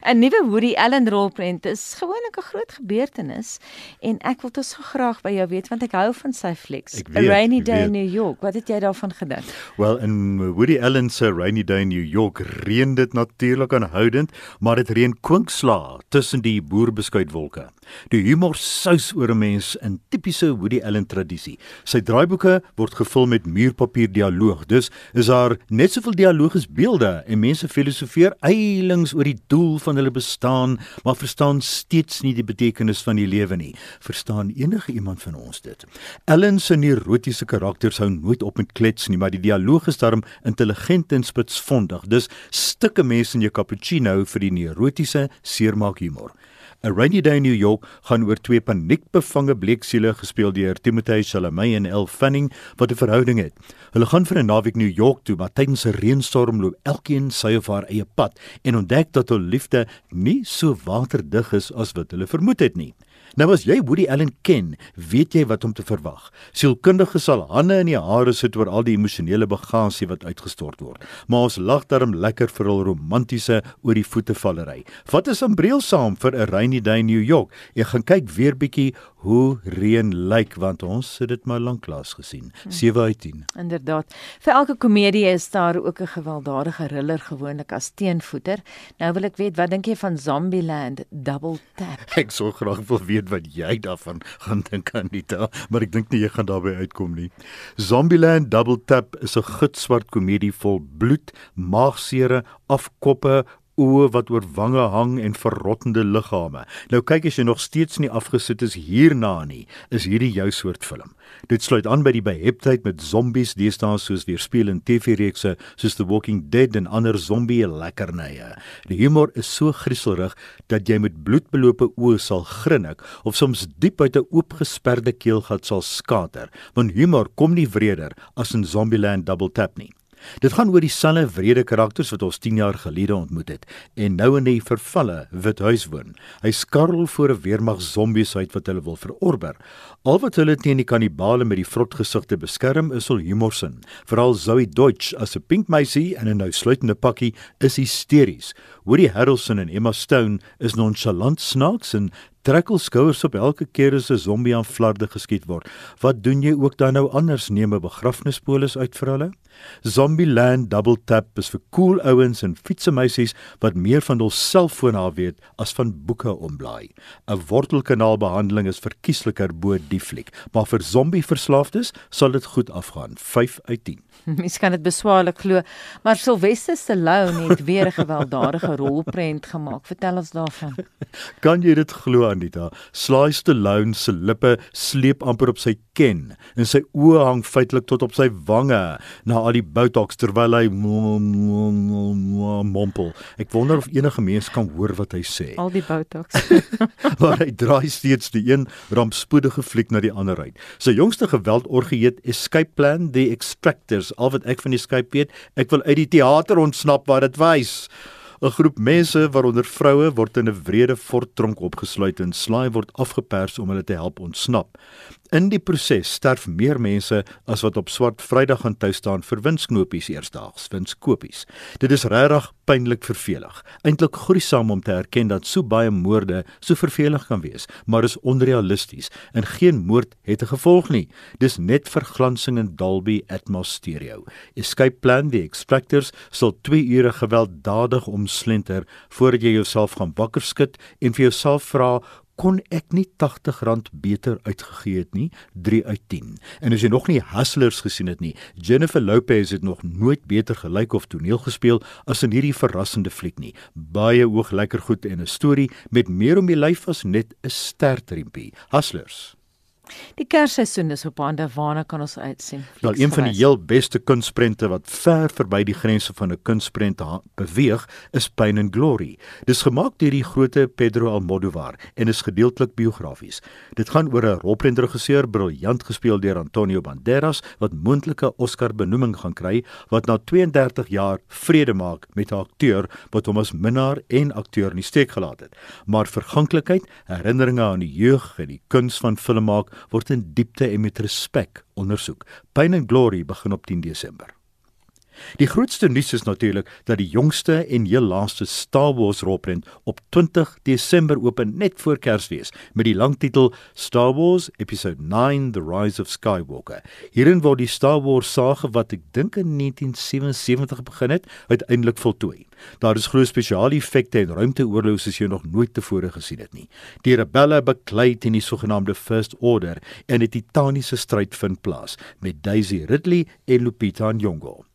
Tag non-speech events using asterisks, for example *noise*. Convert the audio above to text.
'n Nuwe Woody Allen rolprent is gewoonlik 'n groot gebeurtenis en ek wil dit so graag by jou weet want ek hou van sy flieks. A Rainy Day in. New York. Wat het jy daarvan gedink? Wel in Woody Allen se Rainy Day in New York reën dit natuurlik aanhoudend, maar dit reën kwinkslaa tussen die boerbeskuitwolke. Die humor sous oor 'n mens in tipiese Woody Allen tradisie. Sy draaiboeke word gevul met muurpapier dialoog. Dus is daar net soveel dialoog as beelde en mense filosofeer eilings oor die doel van hulle bestaan, maar verstaan steeds nie die betekenis van die lewe nie. Verstaan enige iemand van ons dit? Ellen se neurotiese karakters hou nooit op met klets nie, maar die dialoog is darm intelligent en spitsvondig. Dus stukke mense in jou cappuccino vir die neurotiese seermaak humor. A Rainy Day in New York gaan oor twee paniekbevange bleeksiele gespeel deur Timothée Chalamet en Elle Fanning wat 'n verhouding het. Hulle gaan vir 'n naweek New York toe, maar tydens 'n reënstorm loop elkeen sy of haar eie pad en ontdek dat hul liefde nie so waterdig is as wat hulle vermoed het nie. Nou as jy Woody Allen ken, weet jy wat om te verwag. Sielkundiges sal hande in die hare sit oor al die emosionele bagasie wat uitgestort word. Maar ons lag darm lekker vir hul romantiese oor die voete vallery. Wat is 'n breel saam vir 'n rainy day in New York? Ek gaan kyk weer bietjie hoe reën lyk want ons het dit maar lanklaas gesien. 7 uit 10. Inderdaad. Vir elke komedie is daar ook 'n gewelddadige thriller gewoonlik as teenvoeter. Nou wil ek weet, wat dink jy van Zombieland Double Tap? *laughs* Ek sou graag wil weet wat jy daarvan gaan dink Anita, maar ek dink nie jy gaan daarbey uitkom nie. Zombieland Double Tap is 'n gitswart komedie vol bloed, maagsere, afkoppe, oë wat oor wange hang en verrottende liggame. Nou kyk as jy nog steeds nie afgesit is hierna nie, is hierdie jou soort film. Dit sluit aan by die beheptheid met zombies deesdae soos weerspieël in TV-reekse soos The Walking Dead en ander zombie lekkernye. Die humor is so grieselrig dat jy met bloedbelope oë sal grinnik of soms diep uit 'n oopgesperde keelgat sal skater, want humor kom nie wreder as in Zombieland Double Tap nie. Dit gaan oor dieselfde wrede karakters wat ons 10 jaar gelede ontmoet het en nou in die vervalle Withuis woon. Hy skarrel voor 'n weermag zombies uit wat hulle wil verorber. Al wat hulle teen die kannibale met die vrotgesigte beskerm is hul humorsin. Veral Zoe Deutsch as 'n pink meisie in 'n nou sluitende pakkie is hysteries. Woody Harrelson en Emma Stone is nonchalant snaaks en trek hul skouers op elke keer as 'n zombie aan flarde geskiet word. Wat doen jy ook dan nou anders? Neem 'n begrafnispolis uit vir hulle? Zombieland Double Tap is vir cool ouens en fietsemeisies wat meer van hul selfoon af weet as van boeke omblaai. 'n Wortelkanaalbehandeling is verkiesliker bo die fliek, maar vir zombie-verslaafdes sal dit goed afgaan. 5 uit 10. *laughs* Mens kan dit beswaarlik glo, maar Sylvester Stallone het weer 'n *laughs* gewelddadige rolprent gemaak. Vertel ons daarvan. Kan jy dit glo Anita? Sly Stallone se lippe sleep amper op sy ken en sy oë hang feitelik tot op sy wange na al die botox terwyl hy mompel. Ek wonder of enige mens kan hoor wat hy sê. Al die botox. *laughs* maar hy draai steeds die een rampspoedige fliek na die ander uit. Sy jongste geweldorgie heet Escape Plan The Extractors. Al wat ek van Escape weet, ek wil uit die teater ontsnap waar dit wys. 'n Groep mense, waaronder vroue, word in 'n wrede forttronk opgesluit en Sly word afgepers om hulle te help ontsnap. In die proses sterf meer mense as wat op swart Vrydag gaan tou staan vir winsknopies eersdaags, winskopies. Dit is regtig pynlik vervelig. Eintlik gruisam om te erken dat so baie moorde so vervelig kan wees, maar is onrealisties en geen moord het 'n gevolg nie. Dis net verglansing in Dolby Atmos stereo. Escape Plan die Extractors sal 2 ure gewelddadig omslenter voordat jy jouself gaan wakker skud en vir jouself vra kon ek nie R80 beter uitgegee het nie 3 uit 10. En as jy nog nie Hustlers gesien het nie, Jennifer Lopez het nog nooit beter gelyk of toneel gespeel as in hierdie verrassende fliek nie. Baie ooglekker goed en 'n storie met meer om die lyf as net 'n stertrempie. Hustlers Die kersseisoen is op hande waarna kan ons uitsien. Wel een van die heel beste kunsprente wat ver verby die grense van 'n kunsprent beweeg, is Pain and Glory. Dis gemaak deur die grootte Pedro Almodovar en is gedeeltelik biografies. Dit gaan oor 'n rolprentregisseur, briljant gespeel deur Antonio Banderas, wat moontlike Oscar-benoeming gaan kry, wat na 32 jaar vrede maak met 'n akteur wat hom as minnaar en akteur in die steek gelaat het. Maar verganklikheid, herinneringe aan die jeug en die kuns van film maak word in diepte en met respek ondersoek. Pain and Glory begin op 10 Desember. Die grootste nuus is natuurlik dat die jongste en heel laaste Star Wars rolprent op 20 Desember open net voor Kersfees met die lang titel Star Wars Episode 9: The Rise of Skywalker. Hierin word die Star Wars sage wat ek dink in 1977 begin het, uiteindelik voltooi. Daar is groot spesiale effekte en ruimteoorloë soos jy nog nooit tevore gesien het nie. Die rebelle beklei teen die sogenaamde First Order en 'n titaniese stryd vind plaas met Daisy Ridley en Lupita Nyong'o.